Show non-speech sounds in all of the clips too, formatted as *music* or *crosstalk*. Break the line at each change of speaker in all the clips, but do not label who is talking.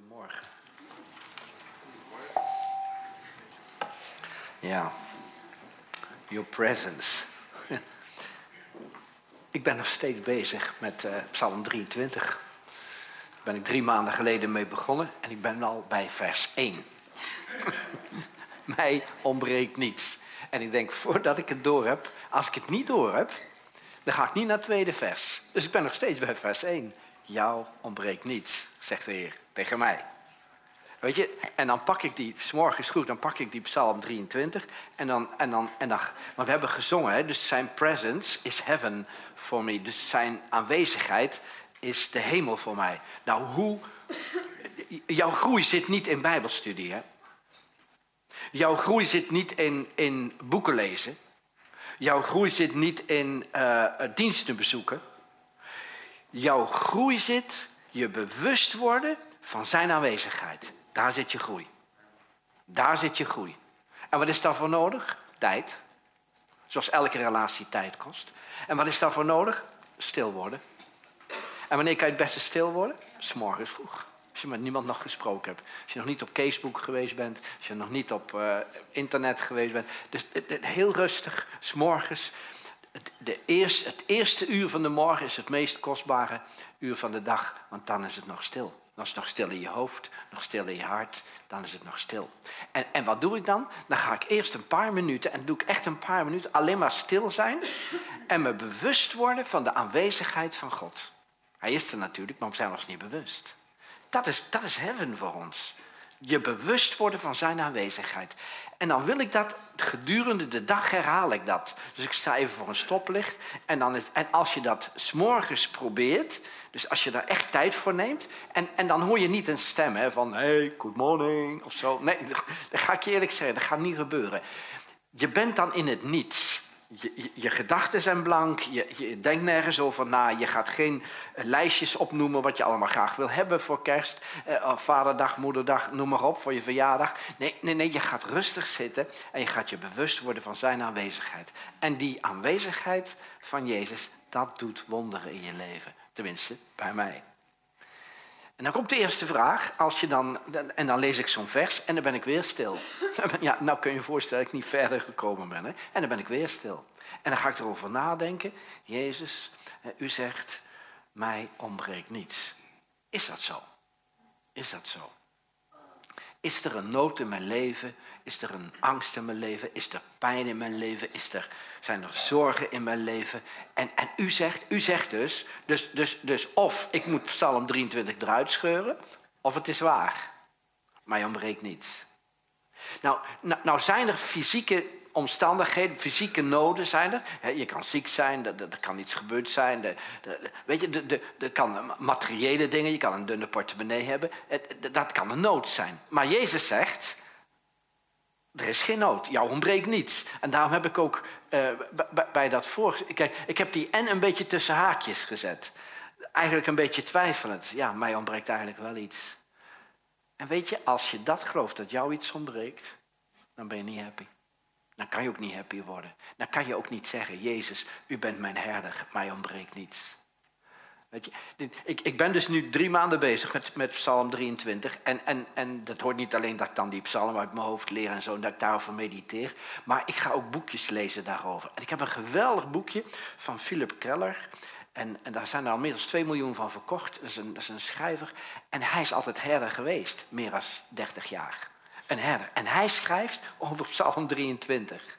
Goedemorgen. Ja, your presence. *laughs* Ik ben nog steeds bezig met uh, Psalm 23. Daar ben ik drie maanden geleden mee begonnen en ik ben al bij vers 1. *laughs* Mij ontbreekt niets. En ik denk, voordat ik het door heb, als ik het niet door heb, dan ga ik niet naar het tweede vers. Dus ik ben nog steeds bij vers 1. Jou ontbreekt niets, zegt de Heer tegen mij. Weet je, en dan pak ik die, s'morgens goed, dan pak ik die Psalm 23. En dan, en dan, en dan, want we hebben gezongen, hè, dus zijn presence is heaven for me. Dus zijn aanwezigheid is de hemel voor mij. Nou, hoe, jouw groei zit niet in bijbelstudie, hè. Jouw groei zit niet in, in boeken lezen. Jouw groei zit niet in uh, diensten bezoeken. Jouw groei zit je bewust worden van zijn aanwezigheid. Daar zit je groei. Daar zit je groei. En wat is daarvoor nodig? Tijd. Zoals elke relatie tijd kost. En wat is daarvoor nodig? Stil worden. En wanneer kan je het beste stil worden? S'morgens vroeg. Als je met niemand nog gesproken hebt. Als je nog niet op Facebook geweest bent. Als je nog niet op uh, internet geweest bent. Dus heel rustig, s'morgens. De eerste, het eerste uur van de morgen is het meest kostbare uur van de dag. Want dan is het nog stil. Dan is het nog stil in je hoofd, nog stil in je hart, dan is het nog stil. En, en wat doe ik dan? Dan ga ik eerst een paar minuten, en doe ik echt een paar minuten, alleen maar stil zijn en me bewust worden van de aanwezigheid van God. Hij is er natuurlijk, maar we zijn ons niet bewust. Dat is, dat is heaven voor ons. Je bewust worden van zijn aanwezigheid. En dan wil ik dat gedurende de dag herhaal ik dat. Dus ik sta even voor een stoplicht. En, dan is, en als je dat s'morgens probeert, dus als je daar echt tijd voor neemt, en, en dan hoor je niet een stem hè, van hey, good morning of zo. Nee, *laughs* dat ga ik je eerlijk zeggen, dat gaat niet gebeuren. Je bent dan in het niets. Je, je, gedachten zijn blank, je, je, denkt nergens over na. Je gaat geen eh, lijstjes opnoemen wat je allemaal graag wil hebben voor kerst. Eh, vaderdag, moederdag, noem maar op, voor je verjaardag. Nee, nee, nee, je gaat rustig zitten en je gaat je bewust worden van zijn aanwezigheid. En die aanwezigheid van Jezus, dat doet wonderen in je leven. Tenminste, bij mij. En dan komt de eerste vraag. Als je dan, en dan lees ik zo'n vers en dan ben ik weer stil. *laughs* Ja, nou kun je je voorstellen dat ik niet verder gekomen ben. Hè? En dan ben ik weer stil. En dan ga ik erover nadenken. Jezus, u zegt, mij ontbreekt niets. Is dat zo? Is dat zo? Is er een nood in mijn leven? Is er een angst in mijn leven? Is er pijn in mijn leven? Is er, zijn er zorgen in mijn leven? En, en u, zegt, u zegt dus, dus, dus, dus of ik moet Psalm 23 eruit scheuren, of het is waar. Maar je ontbreekt niets. Nou, nou, nou zijn er fysieke omstandigheden, fysieke noden zijn er. Je kan ziek zijn, er, kan iets gebeurd zijn. De, weet je, er kan materiële dingen, je kan een dunne portemonnee hebben. dat kan een nood zijn. Maar Jezus zegt, er is geen nood, jou ontbreekt niets. En daarom heb ik ook uh, bij, dat voor... Kijk, ik heb die en een beetje tussen haakjes gezet. Eigenlijk een beetje twijfelend. Ja, mij ontbreekt eigenlijk wel iets. En weet je, als je dat gelooft, dat jou iets ontbreekt, dan ben je niet happy. Dan kan je ook niet happy worden. Dan kan je ook niet zeggen, Jezus, u bent mijn herder, mij ontbreekt niets. Weet je, ik, ik ben dus nu drie maanden bezig met, met Psalm 23. En, en, en dat hoort niet alleen dat ik dan die psalm uit mijn hoofd leer en zo, en dat ik daarover mediteer. Maar ik ga ook boekjes lezen daarover. En ik heb een geweldig boekje van Philip Keller. En, en daar zijn er al meer dan 2 miljoen van verkocht. Dat is, een, dat is een schrijver. En hij is altijd herder geweest, meer dan 30 jaar. Een herder. En hij schrijft over Psalm 23.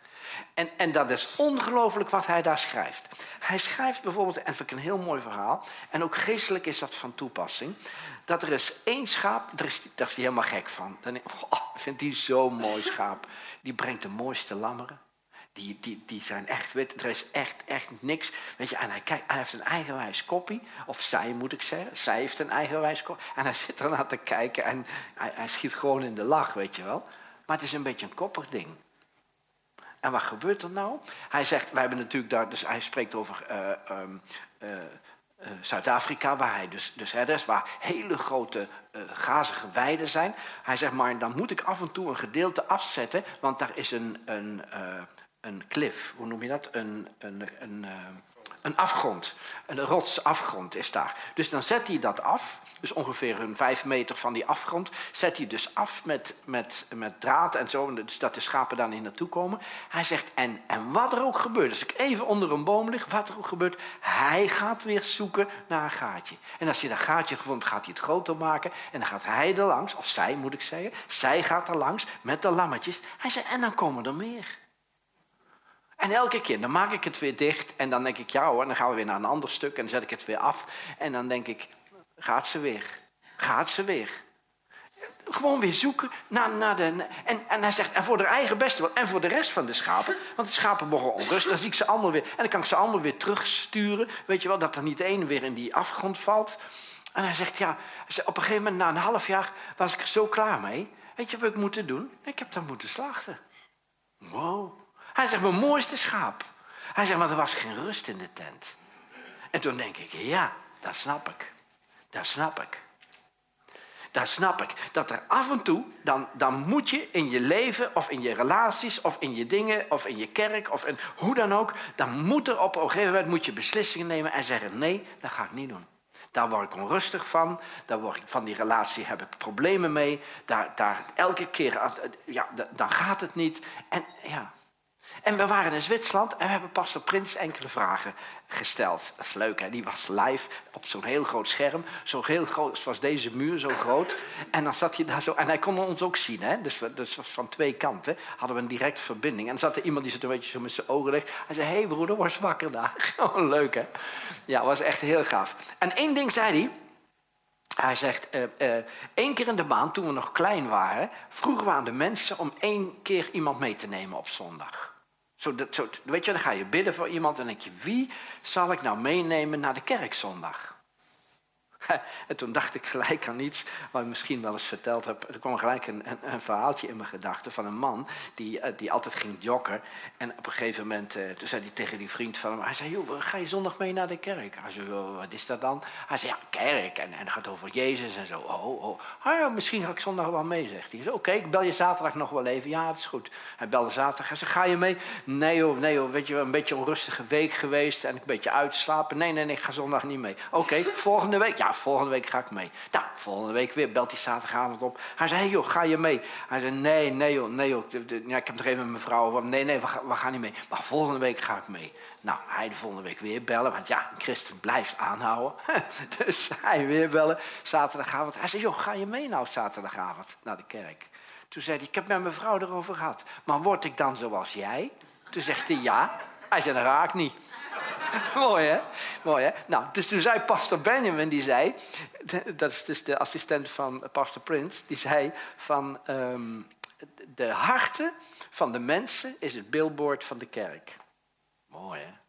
En, en dat is ongelooflijk wat hij daar schrijft. Hij schrijft bijvoorbeeld, en vind ik een heel mooi verhaal, en ook geestelijk is dat van toepassing, dat er is één schaap, daar is, hij helemaal gek van. Dan oh, vindt hij zo'n mooi schaap. Die brengt de mooiste lammeren. Die, die, die zijn echt wit. Er is echt, echt niks. Weet je, en hij, kijkt, hij heeft een eigenwijs koppie. Of zij moet ik zeggen. Zij heeft een eigenwijs koppie. En hij *laughs* zit ernaar te kijken en hij, hij schiet gewoon in de lach, weet je wel. Maar het is een beetje een koppig ding. En wat gebeurt er nou? Hij zegt, wij hebben natuurlijk daar, dus hij spreekt over uh, uh, Zuid-Afrika, waar hij dus, dus herder is, waar hele grote gazige weiden zijn. Hij zegt, maar dan moet ik af en toe een gedeelte afzetten, want daar is een, een, een cliff, hoe noem je dat? Een, een, een, een afgrond. Een rotsafgrond is daar. Dus dan zet hij dat af. Dus ongeveer een vijf meter van die afgrond. Zet hij dus af met, met, met draad en zo. Dus dat de schapen daar niet naartoe komen. Hij zegt, en, en wat er ook gebeurt. Als ik even onder een boom lig, wat er ook gebeurt. Hij gaat weer zoeken naar een gaatje. En als hij dat gaatje gevonden gaat hij het groter maken. En dan gaat hij er langs. Of zij moet ik zeggen. Zij gaat er langs met de lammetjes. Hij zegt, en dan komen er meer. En elke keer, dan maak ik het weer dicht en dan denk ik, ja hoor, dan gaan we weer naar een ander stuk en dan zet ik het weer af. En dan denk ik, gaat ze weer, gaat ze weer. Gewoon weer zoeken naar, naar de... En, en hij zegt, en voor de eigen beste en voor de rest van de schapen. Want de schapen mogen onrust, dan zie ik ze allemaal weer... En dan kan ik ze allemaal weer terugsturen, weet je wel, dat er niet één weer in die afgrond valt. En hij zegt, ja, op een gegeven moment, na een half jaar, was ik er zo klaar mee. Weet je wat ik moet doen? Ik heb dan moeten slachten. Wow. Hij zegt, mijn mooiste schaap. Hij zegt, maar er was geen rust in de tent. En toen denk ik, ja, dat snap ik. Dat snap ik. Dat snap ik. Dat er af en toe, dan, dan moet je in je leven of in je relaties of in je dingen of in je kerk of in hoe dan ook, dan moet er op een gegeven moment moet je beslissingen nemen en zeggen, nee, dat ga ik niet doen. Daar word ik onrustig van. Daar word ik, van die relatie heb ik problemen mee. Daar, daar elke keer, ja, dan gaat het niet. En ja, en we waren in Zwitserland en we hebben pastor Prins enkele vragen gesteld. Dat is leuk, hè? Die was live op zo'n heel groot scherm. Zo heel groot, zoals deze muur, zo groot. En dan zat hij daar zo, en hij kon ons ook zien, hè? Dus, dus van twee kanten hadden we een direct verbinding. En dan zat er iemand die zat een beetje zo met zijn ogen dicht. Hij zei, hé hey broeder, word wakker daar. Gewoon *laughs* leuk, hè? Ja, was echt heel gaaf. En één ding zei hij. Hij zegt, uh, uh, één keer in de maand, toen we nog klein waren... vroegen we aan de mensen om één keer iemand mee te nemen op zondag. Zo, zo, weet je, dan ga je bidden voor iemand en denk je, wie zal ik nou meenemen naar de kerk zondag? *laughs* En toen dacht ik gelijk aan iets wat ik misschien wel eens verteld heb. Er kwam gelijk een, een, een verhaaltje in mijn gedachten van een man die, eh, die altijd ging joggen. En op een gegeven moment, toen zei hij tegen die vriend van hem, hij zei, joh, ga je zondag mee naar de kerk? Hij zei, wat is dat dan? Hij zei, ja, kerk. En, en het gaat over Jezus en zo. Oh, oh. Ah, misschien ga ik zondag wel mee, zegt hij. Oké, ik bel je zaterdag nog wel even. Ja, dat is goed. Hij belde zaterdag. Hij zei, ga je mee? Nee joh, nee weet je, een beetje onrustige week geweest en een beetje uitslapen. Nee, nee, nee, ik ga zondag niet mee. Oké, *laughs* volgende week? Ja, volgende week ga ik mee. Nou, volgende week weer belt hij zaterdagavond op. Hij zei, hey joh, ga je mee? Hij zei, nee, nee joh, nee joh. Ja, ik heb nog even met mijn vrouw. Nee, nee, we, gaan, niet mee. Maar volgende week ga ik mee. Nou, hij de volgende week weer bellen. Want ja, een christen blijft aanhouden. *laughs* dus hij weer bellen. Zaterdagavond. Hij zei, joh, ga je mee nou zaterdagavond naar de kerk? Toen zei hij, ik heb met mijn vrouw erover gehad. Maar word ik dan zoals jij? Toen zegt hij, ja. Hij zei, dat raak niet. *laughs* Mooi hè? Mooi hè? Nou, dus toen zei pastor Benjamin, die zei, *laughs* dat is dus de assistent van pastor Prince, die zei van um, de harten van de mensen is het billboard van de kerk. Mooi hè?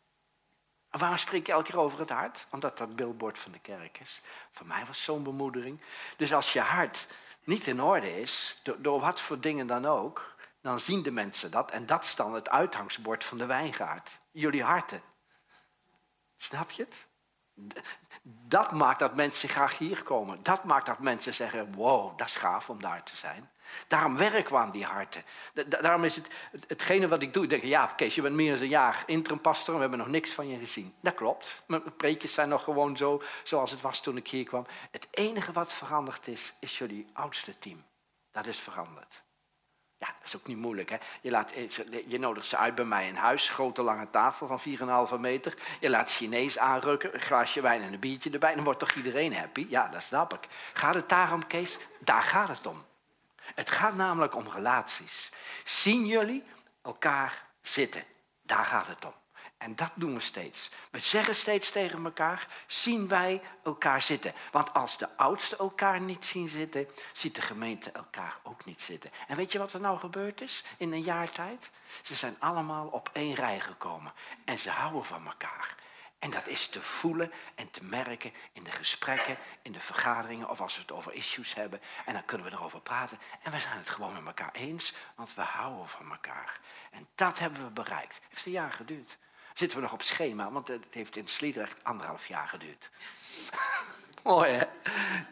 Waarom spreek je elke keer over het hart? Omdat dat billboard van de kerk is. Voor mij was zo'n bemoedering. Dus als je hart niet in orde is, door, door wat voor dingen dan ook, dan zien de mensen dat. En dat is dan het uithangsbord van de wijngaard. Jullie harten. Snap je het? Dat maakt dat mensen graag hier komen. Dat maakt dat mensen zeggen, wow, dat is gaaf om daar te zijn. Daarom werken we aan die harten. daarom is het hetgene wat ik doe. Ik denk, ja, Kees, je bent meer dan een jaar interimpastor en we hebben nog niks van je gezien. Dat klopt. Mijn preekjes zijn nog gewoon zo zoals het was toen ik hier kwam. Het enige wat veranderd is, is jullie oudste team. Dat is veranderd. Ja, dat is ook niet moeilijk. Hè? Je, laat, eh, je nodigt ze uit bij mij in huis. Grote lange tafel van 4,5 meter. Je laat Chinees aanrukken. Een glaasje wijn en een biertje erbij. Dan wordt toch iedereen happy? Ja, dat snap ik. Gaat het daarom, Kees? Daar gaat het om. Het gaat namelijk om relaties. Zien jullie elkaar zitten? Daar gaat het om. En dat doen we steeds. We zeggen steeds tegen elkaar, zien wij elkaar zitten. Want als de oudsten elkaar niet zien zitten, ziet de gemeente elkaar ook niet zitten. En weet je wat er nou gebeurd is in een jaar tijd? Ze zijn allemaal op één rij gekomen. En ze houden van elkaar. En dat is te voelen en te merken in de gesprekken, in de vergaderingen of als we het over issues hebben. En dan kunnen we erover praten. En we zijn het gewoon met elkaar eens, want we houden van elkaar. En dat hebben we bereikt. Het heeft een jaar geduurd. Zitten we nog op schema, want het heeft in Sliedrecht anderhalf jaar geduurd. *laughs* Mooi hè?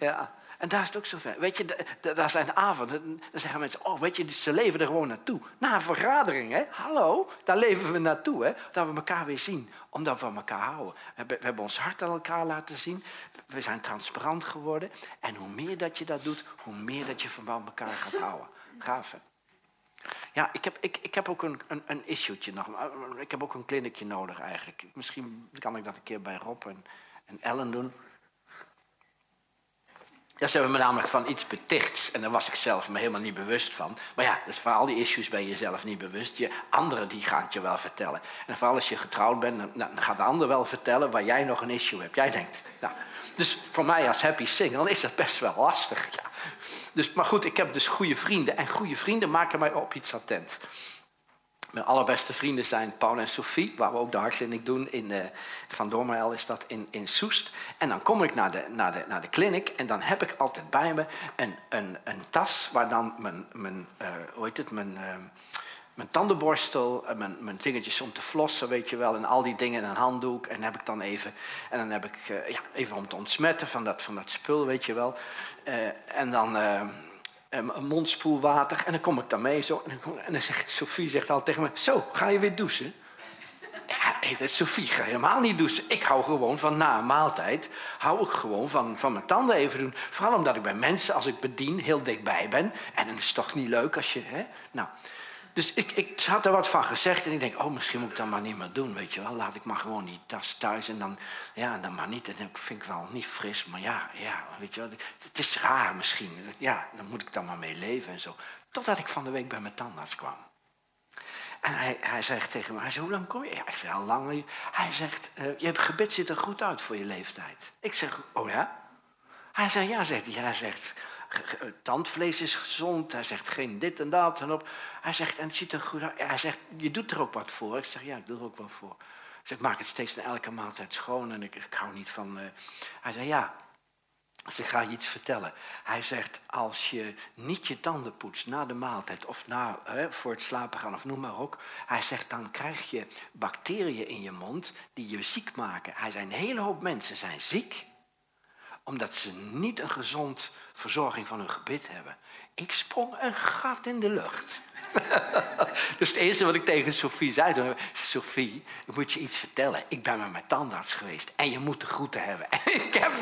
Ja. En daar is het ook zo ver. Weet je, daar zijn avonden, dan zeggen mensen, oh, weet je, ze leven er gewoon naartoe. Na een vergadering, hè? Hallo, daar leven we naartoe, hè? Dat we elkaar weer zien, omdat we van elkaar houden. We hebben, we hebben ons hart aan elkaar laten zien. We zijn transparant geworden. En hoe meer dat je dat doet, hoe meer dat je van elkaar gaat houden. Gaaf, hè? Ja, ik heb, ik, ik heb ook een, een, een issue'tje nog. Ik heb ook een kliniekje nodig eigenlijk. Misschien kan ik dat een keer bij Rob en, en Ellen doen. Ja, ze hebben me namelijk van iets betichts. En daar was ik zelf me helemaal niet bewust van. Maar ja, dus voor al die issues ben je zelf niet bewust. Je, anderen die gaan het je wel vertellen. En vooral als je getrouwd bent, dan, dan gaat de ander wel vertellen waar jij nog een issue hebt. Jij denkt, nou, dus voor mij als happy single is dat best wel lastig. Dus, maar goed, ik heb dus goede vrienden. En goede vrienden maken mij op iets attent. Mijn allerbeste vrienden zijn Paul en Sophie, waar we ook de hartkliniek doen. In, uh, is dat in, in Soest. En dan kom ik naar de, naar, de, naar de kliniek en dan heb ik altijd bij me een, een, een tas waar dan mijn, mijn uh, hoe heet het, mijn, uh, mijn tandenborstel, mijn, mijn dingetjes om te flossen, weet je wel, en al die dingen, en een handdoek. En heb ik dan even, en dan heb ik ja, even om te ontsmetten van dat, van dat spul, weet je wel. en dan een mondspoel water. En dan kom ik daarmee zo. En dan, en dan zegt Sophie zegt al tegen me: Zo, ga je weer douchen? Ja, Sophie, ga helemaal niet douchen. Ik hou gewoon van na een maaltijd, hou ik gewoon van, van mijn tanden even doen. Vooral omdat ik bij mensen, als ik bedien, heel dichtbij ben. En dan is het toch niet leuk als je. Hè? Nou, dus ik, ik had er wat van gezegd en ik denk, oh, misschien moet ik dat maar niet meer doen, weet je wel. Laat ik maar gewoon die tas thuis en dan, ja, dan maar niet. Dat vind ik wel niet fris, maar ja, ja, weet je wel. Het is raar misschien. Ja, dan moet ik dan maar mee leven en zo. Totdat ik van de week bij mijn tandarts kwam. En hij, hij zegt tegen me, hij hoe lang kom je? Ja, ik al lang. Hij zegt, uh, je gebed ziet er goed uit voor je leeftijd. Ik zeg, oh ja? Hij zegt, ja, zegt hij. Hij zegt, tandvlees is gezond. Hij zegt geen dit en dat en op. Hij zegt, en het ziet er goed uit. Hij zegt, je doet er ook wat voor. Ik zeg, ja, ik doe er ook wel voor. Ik zeg, ik maak het steeds na elke maaltijd schoon en ik, ik hou niet van... Uh... Hij zei, ja, ze ga je iets vertellen. Hij zegt, als je niet je tanden poetst na de maaltijd of na, voor het slapen gaan of noem maar ook. Hij zegt, dan krijg je bacteriën in je mond die je ziek maken. Hij zei, een hele hoop mensen zijn ziek omdat ze niet een gezond verzorging van hun gebit hebben. Ik sprong een gat in de lucht. Dus het eerste wat ik tegen Sophie zei, Sophie, ik moet je iets vertellen. Ik ben met mijn tandarts geweest en je moet de groeten hebben. *laughs* En ik heb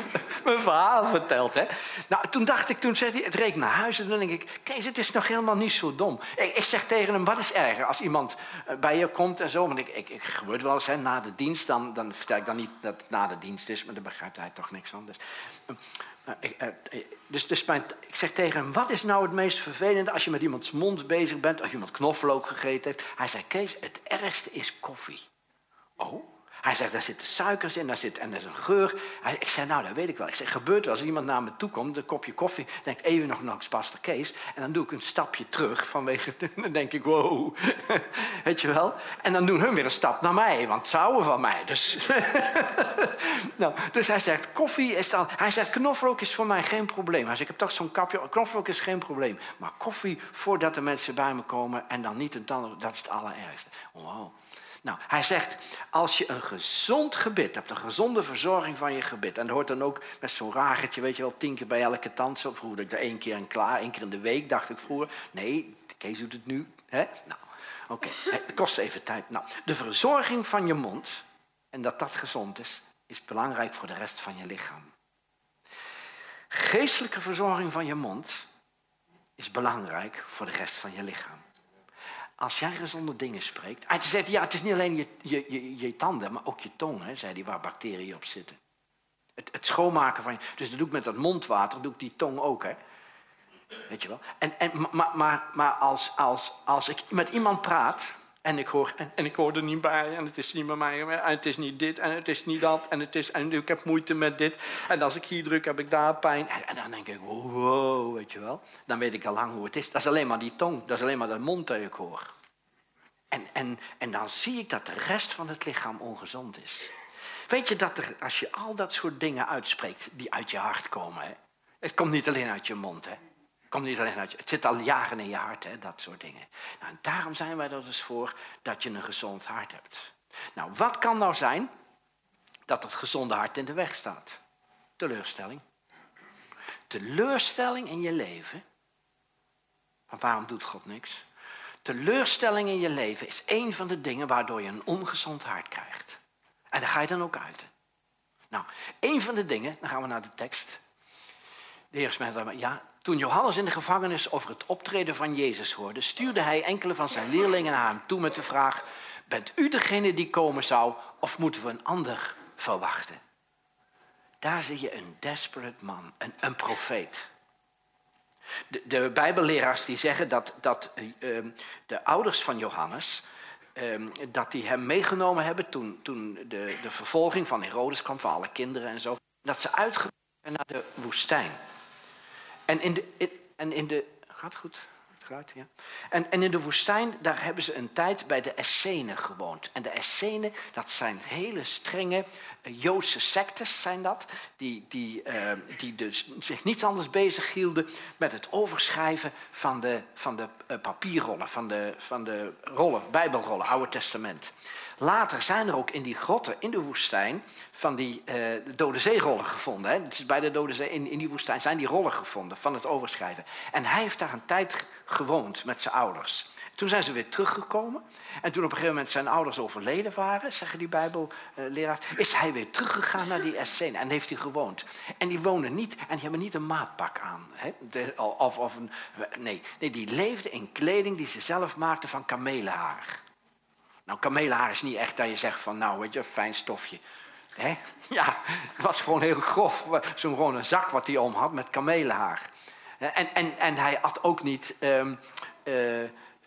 mijn verhaal verteld. Hè. Nou, toen dacht ik, toen zei hij, het reek naar huis. En dan denk ik, Kees, het is nog helemaal niet zo dom. Ik, ik zeg tegen hem, wat is erger als iemand eh, bij je komt en zo. Want ik, ik, ik gebeurt wel eens, hè, na de dienst, dan, dan vertel ik dan niet dat het na de dienst is. Maar dan begrijpt hij toch niks van. Dus, eh, eh, dus, dus ik zeg tegen hem, wat is nou het meest vervelende als je met iemands mond bezig bent, als iemand knoflook gegeten heeft? Hij zei, Kees, het ergste is koffie. Oh? Hij zegt, daar zitten suikers in, daar zit, en er is een geur. Hij, ik zei, nou, dat weet ik wel. Ik zeg, gebeurt wel als iemand naar me toe komt, een kopje koffie, denkt even nog nog Pastor Kees. En dan doe ik een stapje terug vanwege, *laughs* dan denk ik, wow. *laughs* weet je wel? En dan doen hun weer een stap naar mij, want ze houden van mij. Dus, *laughs* nou, dus hij zegt, koffie is dan, hij zegt, knoflook is voor mij geen probleem. Zegt, ik heb toch zo'n kapje, knoflook is geen probleem. Maar koffie, voordat de mensen bij me komen en dan niet een tanden, dat is het allerergste. Wow. Nou, hij zegt, als je een gezond gebit hebt, een gezonde verzorging van je gebit, en dat hoort dan ook met zo'n ragertje, weet je wel, tien keer bij elke tand, zo vroeger ik er één keer en klaar, één keer in de week, dacht ik vroeger. Nee, Kees doet het nu. Hè? Nou, oké, *laughs* het kost even tijd. Nou, de verzorging van je mond, en dat dat gezond is, is belangrijk voor de rest van je lichaam. Geestelijke verzorging van je mond is belangrijk voor de rest van je lichaam. Als jij gezonde dingen spreekt. Hij zei, ja, het is niet alleen je, je, je, tanden, maar ook je tong, hè, zei hij, waar bacteriën op zitten. Het, het, schoonmaken van je. Dus dat doe ik met dat mondwater, doe ik die tong ook, hè. Weet je wel? En, en, maar maar, maar als, als, als ik met iemand praat en ik, hoor, en, en, ik hoor er niet bij en het is niet bij mij en het is niet dit en het is niet dat en, het is, en ik heb moeite met dit. En als ik hier druk heb ik daar pijn. En, dan denk ik, wow, weet je wel. Dan weet ik al lang hoe het is. Dat is alleen maar die tong, dat is alleen maar dat mond dat ik hoor. En, en, en dan zie ik dat de rest van het lichaam ongezond is. Weet je dat er, als je al dat soort dingen uitspreekt die uit je hart komen, hè? het komt niet alleen uit je mond, hè? Komt niet alleen uit je, het zit al jaren in je hart, hè, dat soort dingen. Nou, en daarom zijn wij er dus voor dat je een gezond hart hebt. Nou, wat kan nou zijn dat het gezonde hart in de weg staat? Teleurstelling. teleurstelling in je leven. Maar waarom doet God niks? Teleurstelling in je leven is een van de dingen waardoor je een ongezond hart krijgt. En daar ga je dan ook uit. Nou, een van de dingen, dan gaan we naar de tekst. De Heer zei, ja, toen Johannes in de gevangenis over het optreden van Jezus hoorde, stuurde hij enkele van zijn leerlingen naar hem toe met de vraag: Bent u degene die komen zou, of moeten we een ander verwachten? Daar zie je een desperate man, een, een profeet. De, de Bijbelleraars die zeggen dat, dat uh, de ouders van Johannes, uh, dat die hem meegenomen hebben toen, toen de, de vervolging van Herodes kwam, van alle kinderen en zo. Dat ze uitgegaan naar de woestijn. En in de, en in de gaat goed? ja. En, en in de woestijn, daar hebben ze een tijd bij de Essenen gewoond. En de Essenen, dat zijn hele strenge uh, Joodse sectes, zijn dat. Die, die, uh, die dus zich niets anders bezig hielden met het overschrijven van de, van de uh, papierrollen, van de, van de rollen, bijbelrollen, Oude Testament. Later zijn er ook in die grotten in de woestijn van die uh, Dode Zeerollen gevonden. Hè. Dus bij de Dode Zee, in, in die woestijn zijn die rollen gevonden van het overschrijven. En hij heeft daar een tijd gewoond met zijn ouders. Toen zijn ze weer teruggekomen. En toen op een gegeven moment zijn ouders overleden waren, zeggen die bijbelleraars, is hij weer teruggegaan naar die Essene en heeft hij gewoond. En die wonen niet, en die hebben niet een maatpak aan. Hè? Of, of een, nee, nee, die leefden in kleding die ze zelf maakten van kamelenhaar. Nou, kamelenhaar is niet echt dat je zegt van, nou weet je, fijn stofje. Hè? *laughs* Ja, het was gewoon heel grof. Zo'n gewoon een zak wat hij om had met kamelenhaar. En, en, en hij had ook niet um, uh,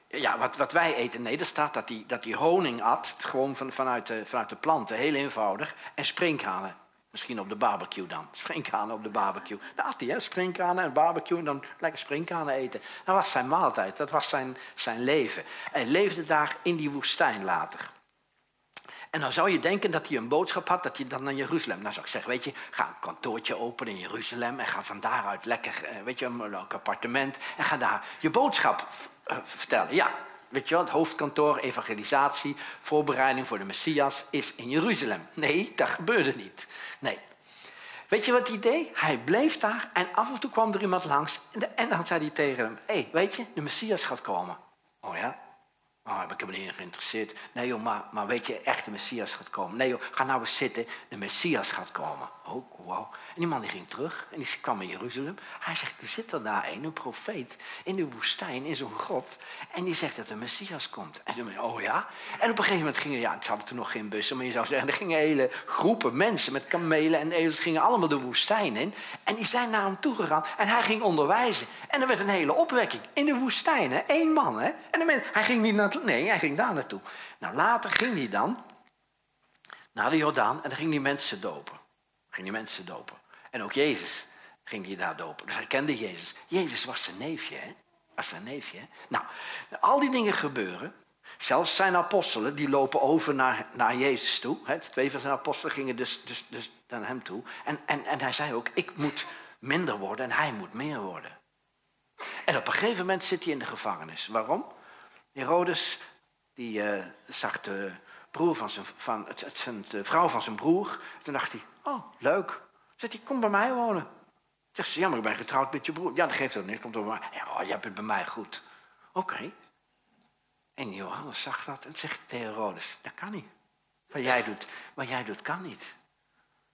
ja, wat, wat wij eten. Nee, er staat dat hij dat honing at, gewoon van, vanuit, de, vanuit de planten, heel eenvoudig. En sprinkhanen. Misschien op de barbecue dan. Sprinkhanen op de barbecue. Dan at hij, hè? sprinkhanen en barbecue en dan lekker sprinkhanen eten. Dat was zijn maaltijd, dat was zijn, zijn leven. En leefde daar in die woestijn later. En dan zou je denken dat hij een boodschap had, dat hij dan naar Jeruzalem. Nou zou ik zeggen, weet je, ga een kantoortje openen in Jeruzalem en ga van daaruit lekker, eh, weet je, een appartement. En ga daar je boodschap uh, vertellen. Ja, weet je wel, het hoofdkantoor, evangelisatie, voorbereiding voor de Messias is in Jeruzalem. Nee, dat gebeurde niet. Nee. Weet je wat hij deed? Hij bleef daar en af en toe kwam er iemand langs en dan zei hij tegen hem, hé, weet je, de Messias gaat komen. Oh ja, Oh, ik heb me niet geïnteresseerd. Nee joh, maar, maar weet je, echt de Messias gaat komen. Nee joh, ga nou eens zitten, de Messias gaat komen. Oh, wow. En die man die ging terug en die kwam in Jeruzalem. Hij zegt, er zit er daar een, een profeet, in de woestijn, in zo'n grot. En die zegt dat de Messias komt. En toen oh ja. En op een gegeven moment gingen, ja, het hadden toen nog geen bussen, maar je zou zeggen, er gingen hele groepen mensen met kamelen en ezels gingen allemaal de woestijn in. En die zijn naar hem toe gegaan en hij ging onderwijzen. En er werd een hele opwekking in de woestijn, hè. Eén man, hè. En de hij ging niet naar, nee, hij ging daar naartoe. Nou, later ging hij dan naar de Jordaan en dan ging die mensen dopen. Ging die mensen dopen. En ook Jezus ging die daar dopen. Dus hij kende Jezus. Jezus was zijn neefje, hè? Was zijn neefje? Nou, al die dingen gebeuren. Zelfs zijn apostelen, die lopen over naar, naar Jezus toe. Hè? Twee van zijn apostelen gingen dus, dus, dus naar hem toe. En, en, en hij zei ook, ik moet minder worden en hij moet meer worden. En op een gegeven moment zit hij in de gevangenis. Waarom? Herodes, die uh, zag de broer van zijn, van, het, het, de vrouw van zijn broer. Toen dacht hij, oh, leuk. Zegt hij, kom bij mij wonen. Zegt ze, ja, maar ik ben getrouwd met je broer. Ja, dat geeft dat niet, komt door mij. Ja, oh, je hebt het bij mij goed. Oké. En Johannes zag dat en zegt tegen Herodes, dat kan niet. Wat jij doet, wat jij doet kan niet.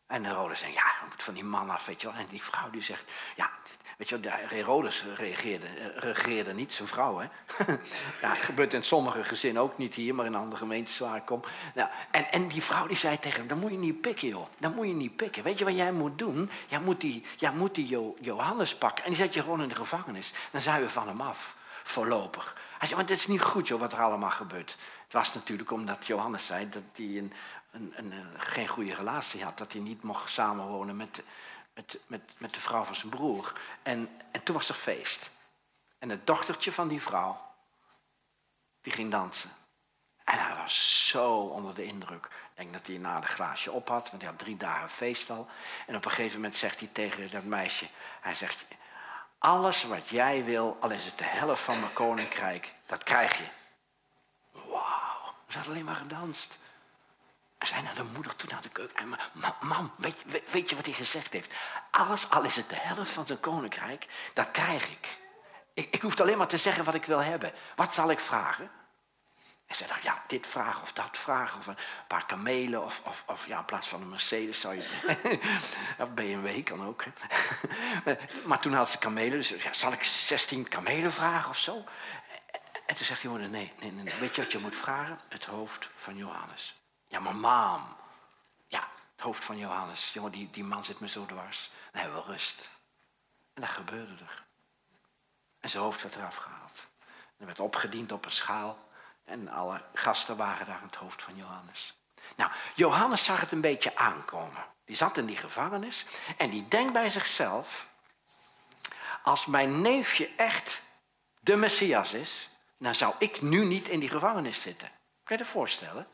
En Herodes zegt, ja, moet van die man af, weet je wel. En die vrouw die zegt, ja, Weet je, Herodes reageerde, eh, reageerde niet, zijn vrouw. Hè? *laughs* ja, het gebeurt in sommige gezinnen ook niet hier, maar in andere gemeentes waar ik kom. Nou, en, en die vrouw die zei tegen hem, dan moet je niet pikken joh. Dan moet je niet pikken. Weet je wat jij moet doen? Jij moet die, jij moet die Johannes pakken en die zet je gewoon in de gevangenis. Dan zijn we van hem af, voorlopig. Hij zei, want het is niet goed joh, wat er allemaal gebeurt. Het was natuurlijk omdat Johannes zei dat hij een, een, een, geen goede relatie had. Dat hij niet mocht samenwonen met, met, met, met de vrouw van zijn broer. En, en toen was er feest. En het dochtertje van die vrouw, die ging dansen. En hij was zo onder de indruk. Ik denk dat hij na de glaasje op had, want hij had drie dagen feest al. En op een gegeven moment zegt hij tegen dat meisje, hij zegt, alles wat jij wil, al is het de helft van mijn koninkrijk, dat krijg je. Wauw, ze had alleen maar gedanst. Zei naar de moeder toe naar de keuken. En mam, mam weet, weet, je wat hij gezegd heeft? Alles, al is het de helft van zijn koninkrijk, dat krijg ik. ik. Ik hoef alleen maar te zeggen wat ik wil hebben. Wat zal ik vragen? En ze dacht, ja, dit vragen of dat vragen. Of een paar kamelen. Of, of, of ja, in plaats van een Mercedes zou je... *laughs* of BMW kan ook. *laughs* maar toen had ze kamelen. Dus ja, zal ik 16 kamelen vragen of zo? En toen zegt die moeder, nee, nee, nee. Weet je wat je moet vragen? Het hoofd van Johannes. Ja, maar mam. Ja, het hoofd van Johannes. Jongen, die, die man zit me zo dwars. Dan hebben we rust. En dat gebeurde er. En zijn hoofd werd eraf gehaald. En werd opgediend op een schaal. En alle gasten waren daar aan het hoofd van Johannes. Nou, Johannes zag het een beetje aankomen. Die zat in die gevangenis en die denkt bij zichzelf: als mijn neefje echt de Messias is, dan zou ik nu niet in die gevangenis zitten. Kan je dat voorstellen?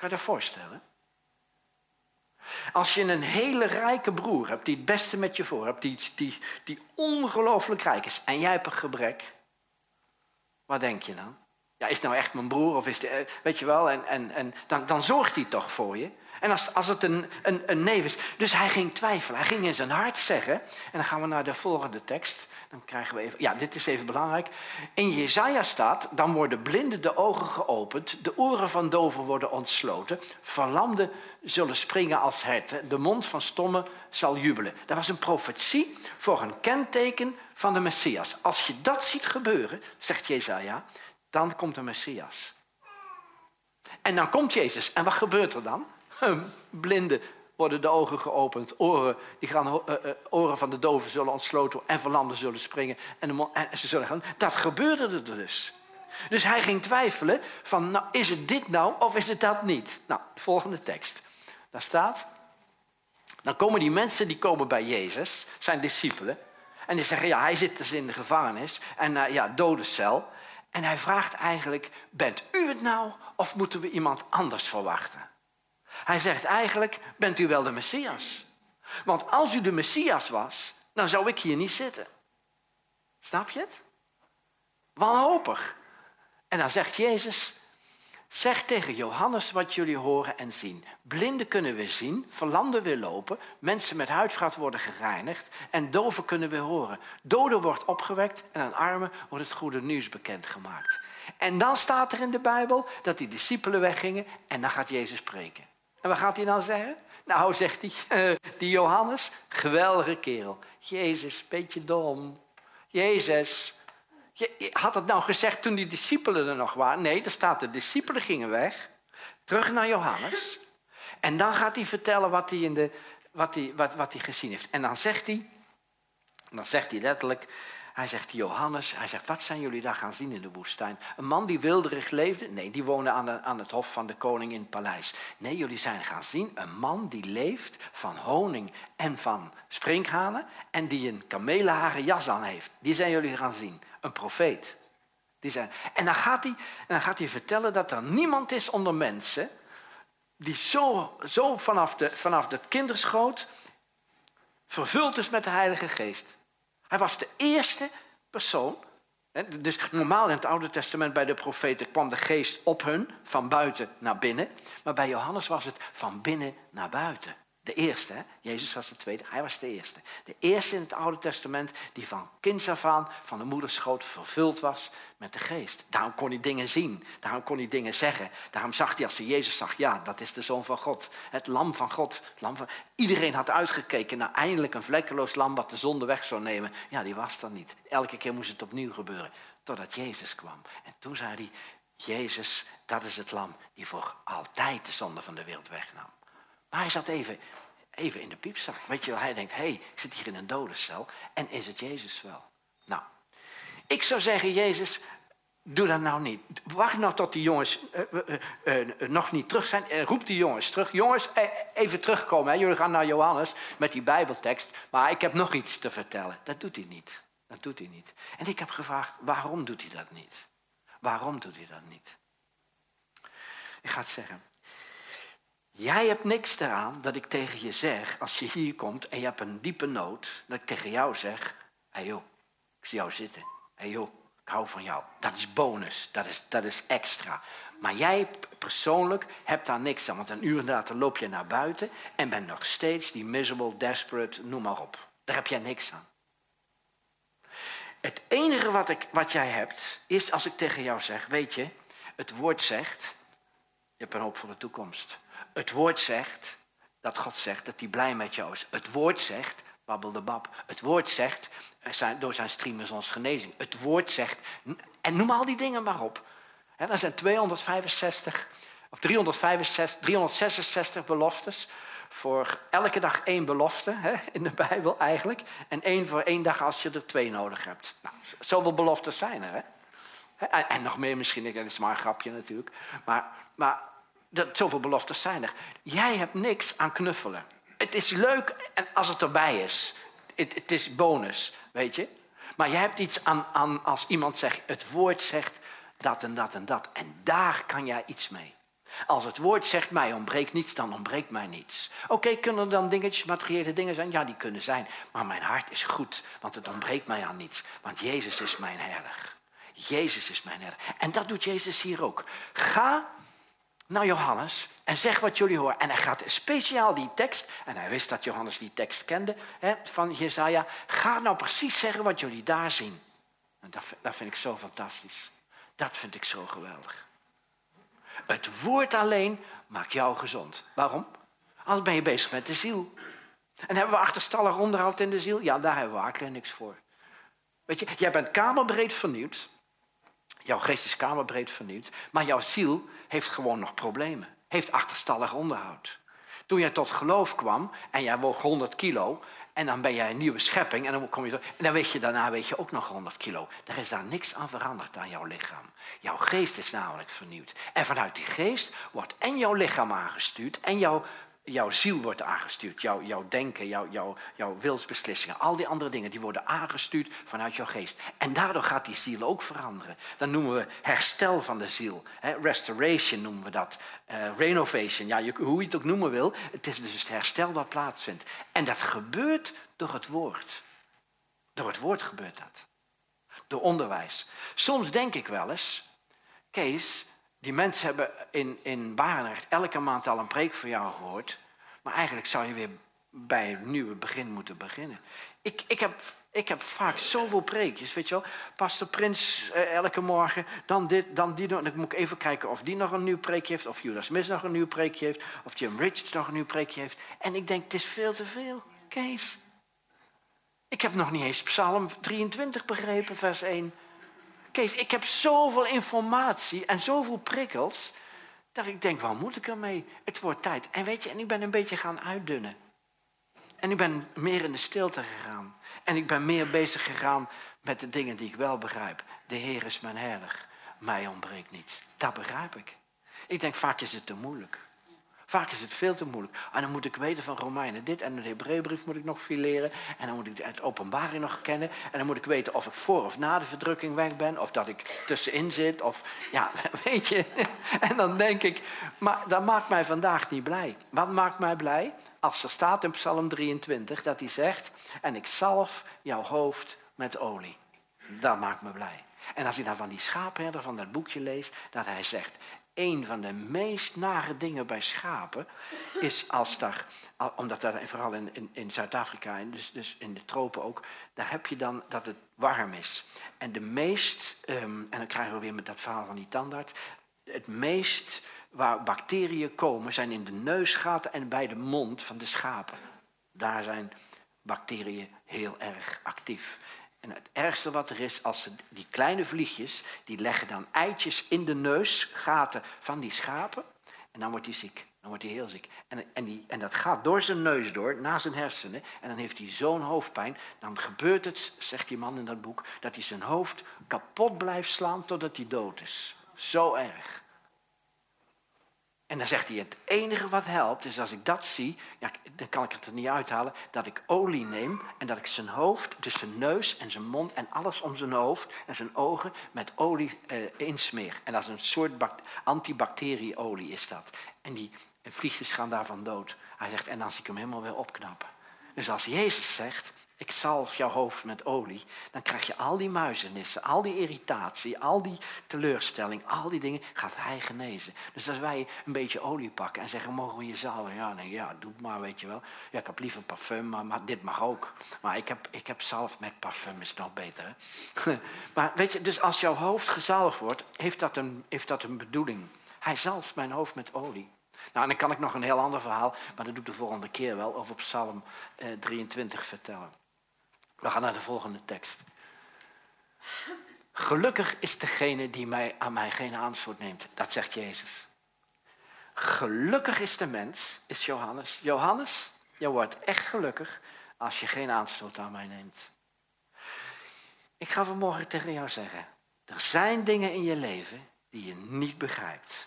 Kan je dat voorstellen? Als je een hele rijke broer hebt die het beste met je voor hebt, die, die, die ongelooflijk rijk is en jij hebt een gebrek, wat denk je dan? Ja, is het nou echt mijn broer of is het, eh, weet je wel, en, en, en dan, dan zorgt hij toch voor je. En als, als het een, een, een neef is. Dus hij ging twijfelen. Hij ging in zijn hart zeggen. En dan gaan we naar de volgende tekst. Dan krijgen we even. Ja, dit is even belangrijk. In Jezaja staat. Dan worden blinden de ogen geopend. De oren van doven worden ontsloten. Verlamden zullen springen als herten. De mond van stommen zal jubelen. Dat was een profetie voor een kenteken van de Messias. Als je dat ziet gebeuren, zegt Jezaja. Dan komt de Messias. En dan komt Jezus. En wat gebeurt er dan? Blinden worden de ogen geopend. Oren, die gaan, uh, uh, oren van de doven zullen ontsloten en verlamden zullen springen. En, en ze zullen gaan. Dat gebeurde er dus. Dus hij ging twijfelen van, nou, is het dit nou of is het dat niet? Nou, de volgende tekst. Daar staat, dan komen die mensen die komen bij Jezus, zijn discipelen. En die zeggen, ja, hij zit dus in de gevangenis. En uh, ja, dodencel. En hij vraagt eigenlijk, bent u het nou of moeten we iemand anders verwachten? Hij zegt eigenlijk, bent u wel de Messias? Want als u de Messias was, dan zou ik hier niet zitten. Snap je het? Wanhopig. En dan zegt Jezus, zeg tegen Johannes wat jullie horen en zien. Blinden kunnen weer zien, verlamden weer lopen, mensen met huidvraat worden gereinigd en doven kunnen weer horen. Doden wordt opgewekt en aan armen wordt het goede nieuws bekendgemaakt. En dan staat er in de Bijbel dat die discipelen weggingen en dan gaat Jezus spreken. En wat gaat hij dan zeggen? Nou, zegt hij, uh, *laughs* die Johannes, geweldige kerel. Jezus, beetje dom. Jezus, je, had het nou gezegd toen die discipelen er nog waren? Nee, er staat de discipelen gingen weg. Terug naar Johannes. En dan gaat hij vertellen wat hij, in de, wat hij, wat, wat hij gezien heeft. En dan zegt hij, dan zegt hij letterlijk, hij zegt, Johannes, hij zegt, wat zijn jullie daar gaan zien in de woestijn? Een man die wilderig leefde? Nee, die woonde aan, aan het hof van de koning in het paleis. Nee, jullie zijn gaan zien een man die leeft van honing en van sprinkhanen en die een kamelenharen jas aan heeft. Die zijn jullie gaan zien. Een profeet. Die zijn, en, dan gaat hij, en dan gaat hij vertellen dat er niemand is onder mensen die zo, zo vanaf, de, vanaf de kinderschoot vervuld is met de Heilige Geest. Hij was de eerste persoon. Dus normaal in het Oude Testament bij de profeten kwam de geest op hun, van buiten naar binnen. Maar bij Johannes was het van binnen naar buiten. De eerste? Jezus was de tweede, hij was de eerste. De eerste in het Oude Testament die van kinds af aan, van de moederschoot, vervuld was met de geest. Daarom kon hij dingen zien, daarom kon hij dingen zeggen. Daarom zag hij als hij Jezus zag, ja, dat is de Zoon van God. Het lam van God. Lam van... Iedereen had uitgekeken naar eindelijk een vlekkeloos lam wat de zonde weg zou nemen. Ja, die was er niet. Elke keer moest het opnieuw gebeuren, totdat Jezus kwam. En toen zei hij, Jezus, dat is het lam die voor altijd de zonde van de wereld wegnam. Maar hij zat even, even in de piepzak. Weet je wel, hij denkt, hé, hey, ik zit hier in een dodencel. En is het Jezus wel? Nou, ik zou zeggen, Jezus, doe dat nou niet. Wacht nou tot die jongens uh, uh, uh, nog niet terug zijn. roep die jongens terug. Jongens, even terugkomen. Hè. Jullie gaan naar Johannes met die bijbeltekst. Maar ik heb nog iets te vertellen. Dat doet hij niet. Dat doet hij niet. En ik heb gevraagd, waarom doet hij dat niet? Waarom doet hij dat niet? Ik ga het zeggen. Jij hebt niks eraan dat ik tegen je zeg, als je hier komt en je hebt een diepe nood, dat ik tegen jou zeg, hey joh, ik zie jou zitten. Hey joh, hou van jou. Dat is bonus, dat is, dat is extra. Maar jij persoonlijk hebt daar niks aan. Want een uur later loop je naar buiten en bent nog steeds die miserable, desperate, noem maar op. Daar heb jij niks aan. Het enige wat, ik, wat jij hebt, is als ik tegen jou zeg, weet je, het woord zegt, je hebt een hoop voor de toekomst. Het woord zegt, dat God zegt dat hij blij met jou is. Het woord zegt, babbel de bab. Het woord zegt, door zijn stream is ons genezing. Het woord zegt, en noem al die dingen maar op. Dat zijn 265, of 365, 366 beloftes. Voor elke dag één belofte hè, in de Bijbel eigenlijk. En één voor één dag als je er twee nodig hebt. Nou, zoveel beloftes zijn er. Hè? En, en, nog meer misschien, dat is maar een grapje natuurlijk. Maar, maar dat, zoveel beloftes zijn er. Jij hebt niks aan knuffelen. Het is leuk en als het erbij is. Het, het is bonus, weet je. Maar je hebt iets aan, aan als iemand zegt, het woord zegt dat en dat en dat. En daar kan jij iets mee. Als het woord zegt mij ontbreekt niets, dan ontbreekt mij niets. Oké, kunnen er dan dingetjes, materiële dingen zijn? Ja, die kunnen zijn. Maar mijn hart is goed, want het ontbreekt mij aan niets. Want Jezus is mijn herder. Jezus is mijn herder. En dat doet Jezus hier ook. Ga naar Johannes en zeg wat jullie horen. En hij gaat speciaal die tekst, en hij wist dat Johannes die tekst kende hè, van Jezaja. Ga nou precies zeggen wat jullie daar zien. En dat, dat vind ik zo fantastisch. Dat vind ik zo geweldig. Het woord alleen maakt jou gezond. Waarom? Anders ben je bezig met de ziel. En hebben we achterstallig onderhoud in de ziel? Ja, daar hebben we eigenlijk niks voor. Weet je, jij bent kamerbreed vernieuwd. Jouw geest is kamerbreed vernieuwd. Maar jouw ziel heeft gewoon nog problemen. Heeft achterstallig onderhoud. Toen jij tot geloof kwam en jij woog 100 kilo... En dan ben jij een nieuwe schepping en dan, kom je, en dan weet je daarna weet je ook nog 100 kilo. Er is daar niks aan veranderd aan jouw lichaam. Jouw geest is namelijk vernieuwd. En vanuit die geest wordt en jouw lichaam aangestuurd en jouw jouw ziel wordt aangestuurd. Jouw, jouw denken, jouw, jouw, jouw wilsbeslissingen. Al die andere dingen die worden aangestuurd vanuit jouw geest. En daardoor gaat die ziel ook veranderen. Dan noemen we herstel van de ziel. restoration noemen we dat. Uh, renovation, ja, hoe je het ook noemen wil. Het is dus het herstel wat plaatsvindt. En dat gebeurt door het woord. Door het woord gebeurt dat. Door onderwijs. Soms denk ik wel eens... Kees, die mensen hebben in, in Barendrecht elke maand al een preek van jou gehoord. Maar eigenlijk zou je weer bij een nieuwe begin moeten beginnen. Ik, ik, heb, ik heb vaak zoveel preekjes, weet je wel. Pastor Prins eh, elke morgen, dan dit, dan die. Dan moet ik even kijken of die nog een nieuw preekje heeft. Of Judas Smith nog een nieuw preekje heeft. Of Jim Richards nog een nieuw preekje heeft. En ik denk, het is veel te veel, Kees. Ik heb nog niet eens Psalm 23 begrepen, vers 1. Kees, ik heb zoveel informatie en zoveel prikkels. Dat ik denk, waar moet ik ermee? Het wordt tijd. En weet je, en ik ben een beetje gaan uitdunnen. En ik ben meer in de stilte gegaan. En ik ben meer bezig gegaan met de dingen die ik wel begrijp. De Heer is mijn herder. Mij ontbreekt niets. Dat begrijp ik. Ik denk, vaak is het te moeilijk. Vaak is het veel te moeilijk. En dan moet ik weten van Romeinen dit en de Hebreeënbrief moet ik nog fileren. En dan moet ik het openbaring nog kennen. En dan moet ik weten of ik voor of na de verdrukking weg ben. Of dat ik tussenin zit. Of ja, *laughs* weet je. En dan denk ik, maar dat maakt mij vandaag niet blij. Wat maakt mij blij? Als er staat in Psalm 23 dat hij zegt, en ik zalf jouw hoofd met olie. Dat maakt me blij. En als ik dan van die schaapherder van dat boekje lees, dat hij zegt, een van de meest nare dingen bij schapen is als daar, omdat dat vooral in, in, in Zuid-Afrika en dus, dus in de tropen ook, daar heb je dan dat het warm is. En de meest, ehm, en dan krijgen we weer met dat verhaal van die tandarts, het meest waar bacteriën komen zijn in de neusgaten en bij de mond van de schapen. Daar zijn bacteriën heel erg actief. En het ergste wat er is, als die kleine vliegjes, die leggen dan eitjes in de neusgaten van die schapen. En dan wordt hij ziek. Dan wordt hij heel ziek. En, en, die, en dat gaat door zijn neus door, naar zijn hersenen. En dan heeft hij zo'n hoofdpijn. Dan gebeurt het, zegt die man in dat boek, dat hij zijn hoofd kapot blijft slaan totdat hij dood is. Zo erg. En dan zegt hij, het enige wat helpt is als ik dat zie, ja, dan kan ik het er niet uithalen, dat ik olie neem en dat ik zijn hoofd, dus zijn neus en zijn mond en alles om zijn hoofd en zijn ogen met olie eh, insmeer. En dat is een soort antibacterieolie is dat. En die vliegjes gaan daarvan dood. Hij zegt, en als ik hem helemaal wil opknappen. Dus als Jezus zegt, ik zalf jouw hoofd met olie, dan krijg je al die muizenissen, al die irritatie, al die teleurstelling, al die dingen, gaat hij genezen. Dus als wij een beetje olie pakken en zeggen, mogen we je zalven? Ja, nee, ja, doe maar, weet je wel. Ja, ik heb liever parfum, maar, maar dit mag ook. Maar ik heb, ik heb zalf met parfum, is nog beter. *laughs* Maar weet je, dus als jouw hoofd gezalfd wordt, heeft dat een, heeft dat een bedoeling. Hij zalft mijn hoofd met olie. Nou, en dan kan ik nog een heel ander verhaal, maar dat doe ik de volgende keer wel, over Psalm eh, 23 vertellen. We gaan naar de volgende tekst. Gelukkig is degene die mij, aan mij geen aanstoot neemt. Dat zegt Jezus. Gelukkig is de mens, is Johannes. Johannes, je wordt echt gelukkig als je geen aanstoot aan mij neemt. Ik ga vanmorgen tegen jou zeggen. Er zijn dingen in je leven die je niet begrijpt.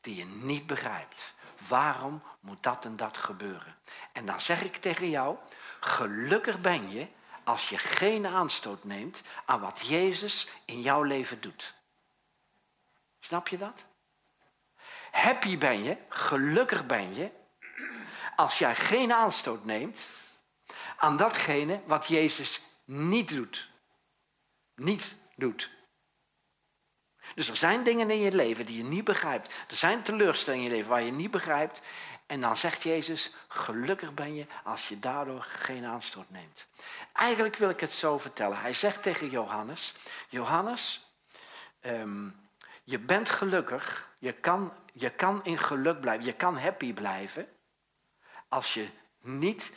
Die je niet begrijpt. Waarom moet dat en dat gebeuren? En dan zeg ik tegen jou, gelukkig ben je als je geen aanstoot neemt aan wat Jezus in jouw leven doet. Snap je dat? Happy ben je, gelukkig ben je, als jij geen aanstoot neemt aan datgene wat Jezus niet doet. Niet doet. Dus er zijn dingen in je leven die je niet begrijpt. Er zijn teleurstellingen in je leven waar je niet begrijpt. En dan zegt Jezus, gelukkig ben je als je daardoor geen aanstoot neemt. Eigenlijk wil ik het zo vertellen. Hij zegt tegen Johannes, Johannes, ehm, je bent gelukkig, je kan, je kan in geluk blijven, je kan happy blijven als je niet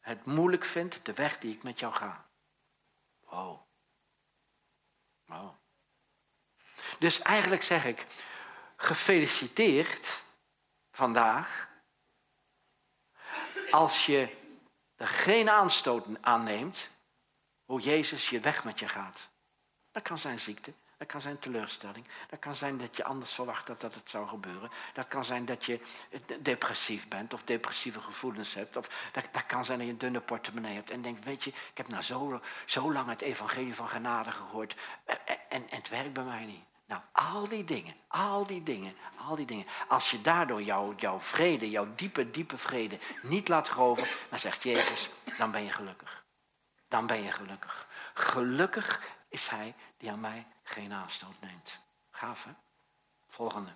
het moeilijk vindt, de weg die ik met jou ga. Wow. Wow. Dus eigenlijk zeg ik, gefeliciteerd vandaag als je er geen aanstoot aan neemt, hoe Jezus je weg met je gaat. Dat kan zijn ziekte, dat kan zijn teleurstelling, dat kan zijn dat je anders verwacht dat, dat het zou gebeuren. Dat kan zijn dat je depressief bent of depressieve gevoelens hebt. Of dat, dat kan zijn dat je een dunne portemonnee hebt en denkt, weet je, ik heb nou zo, zo lang het evangelie van genade gehoord en, en, en het werkt bij mij niet. Nou, al die dingen, al die dingen, al die dingen. Als je daardoor jouw, jouw vrede, jouw diepe, diepe vrede niet laat geloven, dan zegt Jezus, dan ben je gelukkig. Dan ben je gelukkig. Gelukkig is hij die aan mij geen aanstoot neemt. Gaaf hè? Volgende.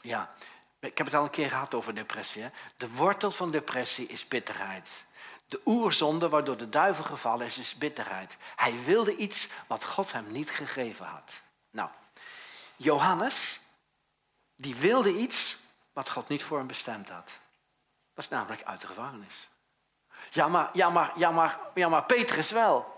Ja, ik heb het al een keer gehad over depressie. Hè? De wortel van depressie is bitterheid. De oerzonde waardoor de duivel gevallen is, is bitterheid. Hij wilde iets wat God hem niet gegeven had. Nou, Johannes, die wilde iets wat God niet voor hem bestemd had. Dat is namelijk uit de gevangenis. Ja, maar, ja, maar, ja, maar, ja, maar Petrus wel.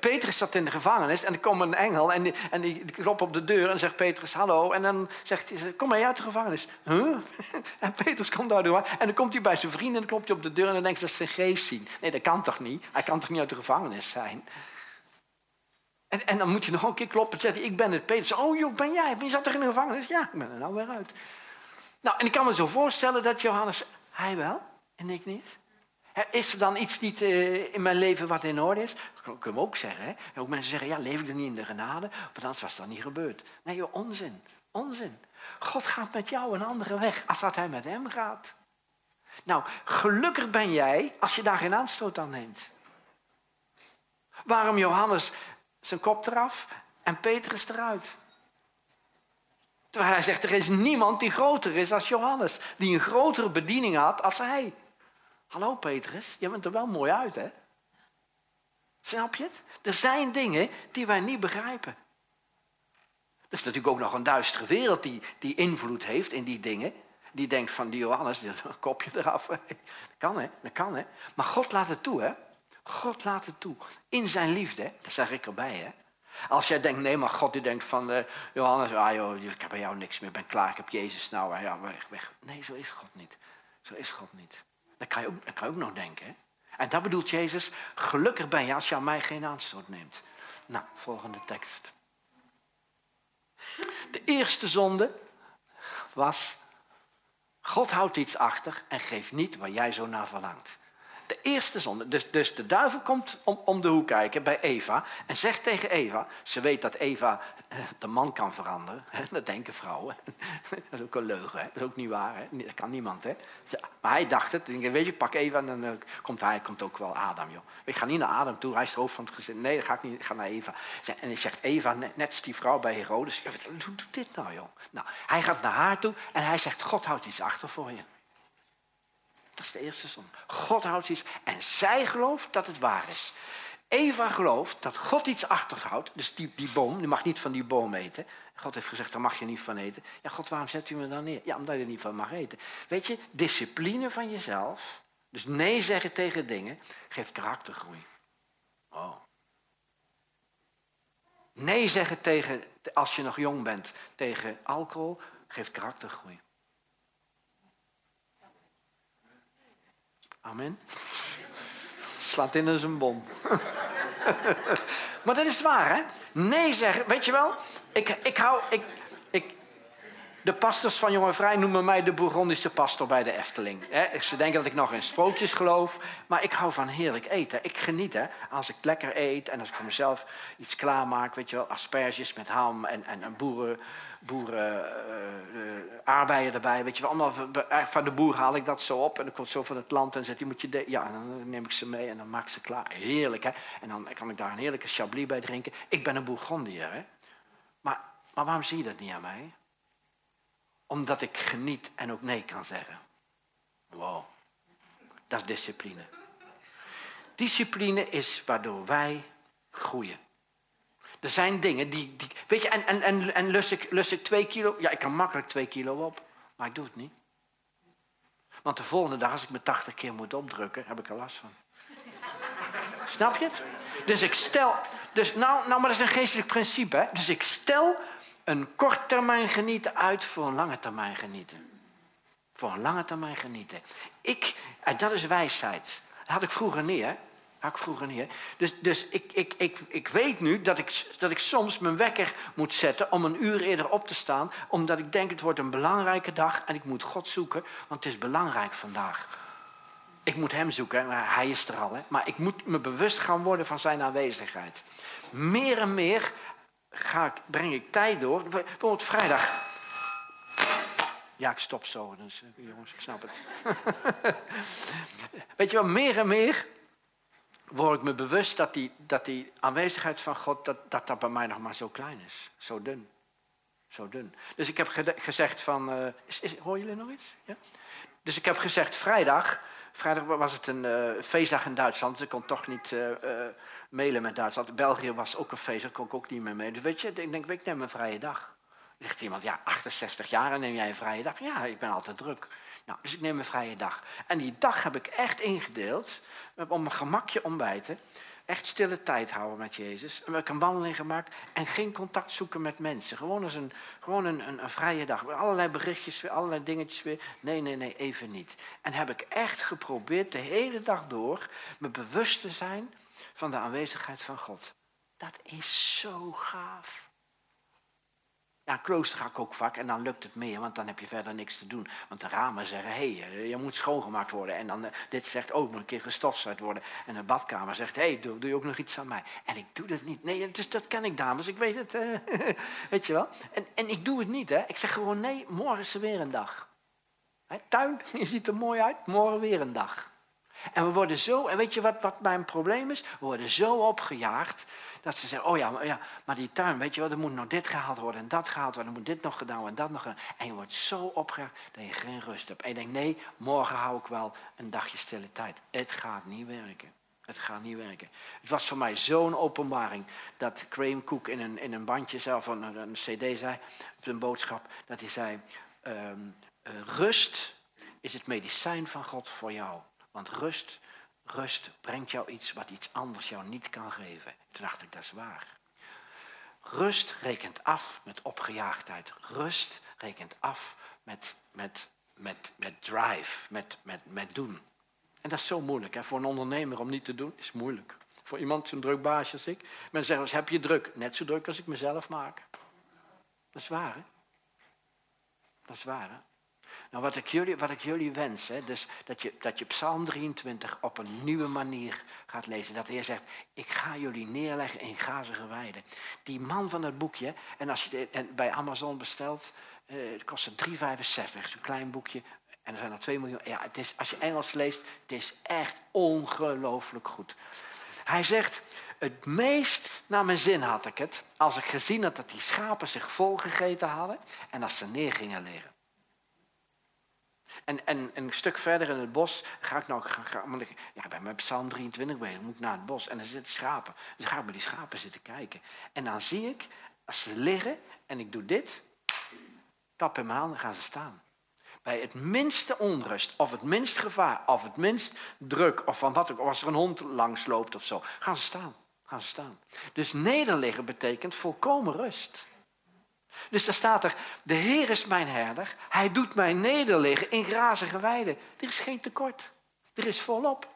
Petrus zat in de gevangenis en er komt een engel en die, en die klopt op de deur en zegt Petrus hallo. En dan zegt hij, kom mee uit de gevangenis. Huh? *laughs* En Petrus komt daardoor en dan komt hij bij zijn vrienden en klopt hij op de deur en dan denkt hij dat ze geest zien. Nee, dat kan toch niet? Hij kan toch niet uit de gevangenis zijn? En, en dan moet je nog een keer kloppen en zeggen, ik ben het Petrus. Oh joh, ben jij? Je zat toch in de gevangenis? Ja, ik ben er nou weer uit. Nou, en ik kan me zo voorstellen dat Johannes, hij wel en ik niet. Is er dan iets niet eh, in mijn leven wat in orde is? Dat kun je ook zeggen. Hè? Ook mensen zeggen, ja, leef ik er niet in de genade? Want anders was dat niet gebeurd. Nee, joh, onzin. Onzin. God gaat met jou een andere weg als dat hij met hem gaat. Nou, gelukkig ben jij als je daar geen aanstoot aan neemt. Waarom Johannes zijn kop eraf en Petrus eruit? Terwijl hij zegt, er is niemand die groter is als Johannes. Die een grotere bediening had als hij. Hallo Petrus, je bent er wel mooi uit, hè? Snap je het? Er zijn dingen die wij niet begrijpen. Er is natuurlijk ook nog een duistere wereld die, die invloed heeft in die dingen. Die denkt van die Johannes, een kopje eraf. *laughs* Dat kan hè, dat kan hè. Maar God laat het toe hè. God laat het toe. In zijn liefde, dat zeg ik erbij hè. Als jij denkt, nee, maar God die denkt van uh, Johannes, ah ik heb bij jou niks meer, ben klaar, ik heb Jezus nou, ja, weg. Nee, zo is God niet. Zo is God niet. Dat kan je ook, ook nog denken. En dat bedoelt Jezus, gelukkig ben je als je aan mij geen aanstoot neemt. Nou, volgende tekst. De eerste zonde was, God houdt iets achter en geeft niet waar jij zo naar verlangt. De eerste zonde. Dus, dus de duivel komt om, om de hoek kijken bij Eva en zegt tegen Eva, ze weet dat Eva eh, de man kan veranderen. Dat denken vrouwen. *laughs* Dat is ook een leugen, dat is ook niet waar. Hè? Dat kan niemand. Hè? Maar hij dacht het. Weet je, pak Eva en dan uh, komt hij, komt ook wel Adam. Joh. Ik ga niet naar Adam toe, hij is het hoofd van het gezin. Nee, dan ga ik niet, ga naar Eva. En hij zegt Eva, net als die vrouw bij Herodes. Hoe doet dit nou joh? Nou, hij gaat naar haar toe en hij zegt, God houdt iets achter voor je. Dat is de eerste zon. God houdt iets en zij gelooft dat het waar is. Eva gelooft dat God iets achterhoudt. Dus die, die boom, je mag niet van die boom eten. God heeft gezegd, daar mag je niet van eten. Ja, God, waarom zet u me dan neer? Ja, omdat je er niet van mag eten. Weet je, discipline van jezelf, dus nee zeggen tegen dingen, geeft karaktergroei. Oh. Nee zeggen tegen, als je nog jong bent, tegen alcohol, geeft karaktergroei. Amen. Slaat in als een bom. *laughs* maar dat is waar, hè? Nee zeggen, weet je wel? Ik, ik hou, ik, de pastors van Jonge Vrij noemen mij de Bourgondische pastor bij de Efteling. Ze denken dat ik nog in sprookjes geloof, maar ik hou van heerlijk eten. Ik geniet hè, als ik lekker eet en als ik voor mezelf iets klaarmaak, weet je wel, asperges met ham en, en, en boeren, boeren uh, aardbeien erbij. Weet je wel, allemaal van de boer haal ik dat zo op en dan komt zo van het land en zegt die moet je, ja, dan neem ik ze mee en dan maak ik ze klaar. Heerlijk hè. En dan kan ik daar een heerlijke chablis bij drinken. Ik ben een Bourgondier hè. Maar, maar waarom zie je dat niet aan mij? Omdat ik geniet en ook nee kan zeggen. Wow, dat is discipline. Discipline is waardoor wij groeien. Er zijn dingen die. die weet je, en, en, en, en lust, ik, lust ik twee kilo? Ja, ik kan makkelijk twee kilo op, maar ik doe het niet. Want de volgende dag, als ik me 80 keer moet opdrukken, heb ik er last van. Snap je het? Dus ik stel. Dus nou, nou, maar dat is een geestelijk principe. Hè? Dus ik stel een kort termijn genieten uit voor een lange termijn genieten. Voor een lange termijn genieten. Ik, en dat is wijsheid. Dat had ik vroeger niet, hè? Had ik vroeger niet? Dus, dus ik, ik, ik, ik weet nu dat ik, dat ik soms mijn wekker moet zetten om een uur eerder op te staan. Omdat ik denk het wordt een belangrijke dag en ik moet God zoeken, want het is belangrijk vandaag. Ik moet hem zoeken, maar hij is er al. Hè? Maar ik moet me bewust gaan worden van zijn aanwezigheid. Meer en meer ga ik, breng ik tijd door. Bijvoorbeeld vrijdag. Ja, ik stop zo, dus eh, jongens, ik snap het. *laughs* Weet je wel, meer en meer word ik me bewust dat die, dat die aanwezigheid van God, dat, dat dat bij mij nog maar zo klein is. Zo dun. Zo dun. Dus ik heb gezegd van, uh, is, hoor jullie nog iets? Ja? Dus ik heb gezegd, vrijdag, vrijdag was het een uh, feestdag in Duitsland, dus ik kon toch niet uh, mailen met Duitsland. België was ook een feest, daar kon ik ook niet meer mee. Dus weet je, ik denk, ik neem een vrije dag. Zegt iemand, ja, 68 jaar en neem jij een vrije dag? Ja, ik ben altijd druk. Nou, dus ik neem een vrije dag. En die dag heb ik echt ingedeeld om een gemakje ontbijten. Echt stille tijd houden met Jezus. En heb ik een wandeling gemaakt en geen contact zoeken met mensen. Gewoon als een, gewoon een, een, een vrije dag. Allerlei berichtjes weer, allerlei dingetjes weer. Nee, nee, nee, even niet. En heb ik echt geprobeerd de hele dag door me bewust te zijn van de aanwezigheid van God. Dat is zo gaaf. Ja, klooster ga ik ook vaak en dan lukt het meer, want dan heb je verder niks te doen. Want de ramen zeggen, hé, hey, je moet schoongemaakt worden. En dan, uh, dit zegt, ook oh, een keer gestofzuigd worden. En de badkamer zegt, hé, hey, doe, doe, je ook nog iets aan mij? En ik doe dat niet. Nee, dus dat ken ik, dames, ik weet het. Uh, *laughs* weet je wel? En, en ik doe het niet, hè. Ik zeg gewoon, nee, morgen is er weer een dag. Tuin, *laughs* je ziet er mooi uit, morgen weer een dag. En we worden zo, en weet je wat, wat mijn probleem is? We worden zo opgejaagd dat ze zeggen, oh ja maar, ja, maar die tuin, weet je wel, er moet nog dit gehaald worden en dat gehaald worden, er moet dit nog gedaan worden en dat nog gedaan. En je wordt zo opgejaagd dat je geen rust hebt. En je denkt, nee, morgen hou ik wel een dagje stille tijd. Het gaat niet werken. Het gaat niet werken. Het was voor mij zo'n openbaring dat Graham Cook in een, in een bandje zelf, een, een cd zei, of een boodschap, dat hij zei, um, uh, rust is het medicijn van God voor jou. Want rust, rust brengt jou iets wat iets anders jou niet kan geven. Toen dacht ik, dat is waar. Rust rekent af met opgejaagdheid. Rust rekent af met, met, met, met drive, met, met, met doen. En dat is zo moeilijk. Hè? Voor een ondernemer om niet te doen, is moeilijk. Voor iemand zo'n druk baasje als ik. Mensen zeggen, heb je druk? Net zo druk als ik mezelf maak. Dat is waar, hè? Dat is waar, hè? Nou, wat ik jullie, wat ik jullie wens, hè, dus dat je, dat je Psalm 23 op een nieuwe manier gaat lezen. Dat de Heer zegt, ik ga jullie neerleggen in gazige weiden. Die man van het boekje, en als je het bij Amazon bestelt, eh, het kost 3,65, zo'n klein boekje. En er zijn er 2 miljoen. Ja, het is, als je Engels leest, het is echt ongelooflijk goed. Hij zegt, het meest naar mijn zin had ik het, als ik gezien had dat die schapen zich volgegeten hadden en als ze neer gingen liggen. En, en, een stuk verder in het bos ga ik nou, ga, ga, ik, ja, ik ben met Psalm 23 bezig, moet ik naar het bos en er zitten schapen. Dus ga ik bij die schapen zitten kijken. En dan zie ik, als ze liggen en ik doe dit, tap in mijn handen, gaan ze staan. Bij het minste onrust, of het minst gevaar, of het minst druk, of van wat ook, of als er een hond langs loopt of zo, gaan ze staan. Gaan ze staan. Dus nederliggen betekent volkomen rust. Dus daar staat er, de Heer is mijn herder, hij doet mij nederliggen in grazige weiden. Er is geen tekort, er is volop.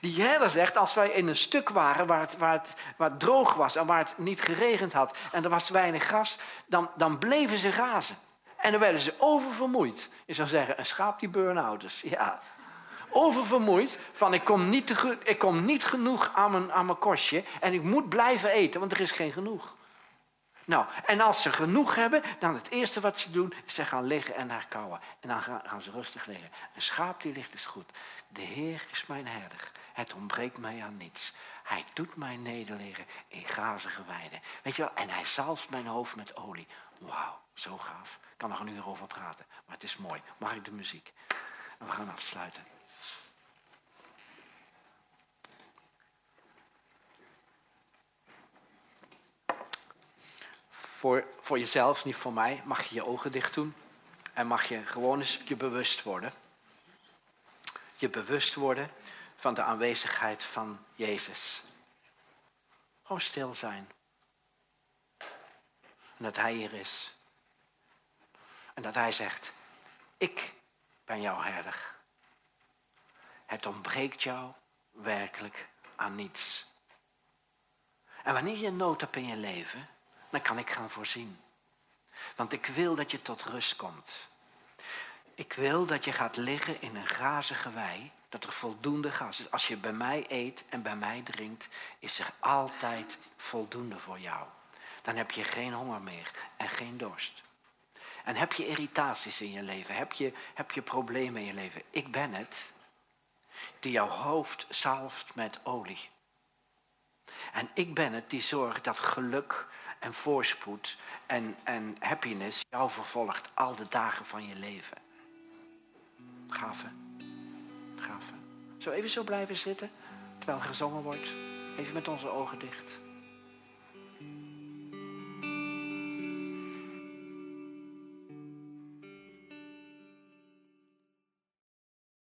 Die herder zegt, als wij in een stuk waren waar het, waar het, waar droog was en waar het niet geregend had en er was weinig gras, dan, dan bleven ze grazen. En dan werden ze oververmoeid. Je zou zeggen, een schaap die burn-out. Ja. Oververmoeid van ik kom niet, te, ik kom niet genoeg aan mijn, aan mijn kostje en ik moet blijven eten, want er is geen genoeg. Nou, en als ze genoeg hebben, dan het eerste wat ze doen, is ze gaan liggen en herkauwen. En dan gaan, gaan ze rustig liggen. Een schaap die ligt is goed. De Heer is mijn herder. Het ontbreekt mij aan niets. Hij doet mij nederliggen in grazige weiden. Weet je wel, en hij zalft mijn hoofd met olie. Wauw, zo gaaf. Ik kan nog een uur over praten, maar het is mooi. Mag ik de muziek? En we gaan afsluiten. Voor, voor jezelf, niet voor mij, mag je je ogen dicht doen. En mag je gewoon eens je bewust worden. Je bewust worden van de aanwezigheid van Jezus. Gewoon stil zijn. En dat Hij hier is. En dat Hij zegt, ik ben jouw herder. Het ontbreekt jou werkelijk aan niets. En wanneer je nood hebt in je leven, dan kan ik gaan voorzien. Want ik wil dat je tot rust komt. Ik wil dat je gaat liggen in een grazige wei, dat er voldoende gas is. Als je bij mij eet en bij mij drinkt, is er altijd voldoende voor jou. Dan heb je geen honger meer en geen dorst. En heb je irritaties in je leven, heb je, heb je problemen in je leven. Ik ben het die jouw hoofd zalft met olie. En ik ben het die zorgt dat geluk en voorspoed en, en happiness jou vervolgt al de dagen van je leven. Gaaf hè? Zo even zo blijven zitten terwijl gezongen wordt. Even met onze ogen dicht.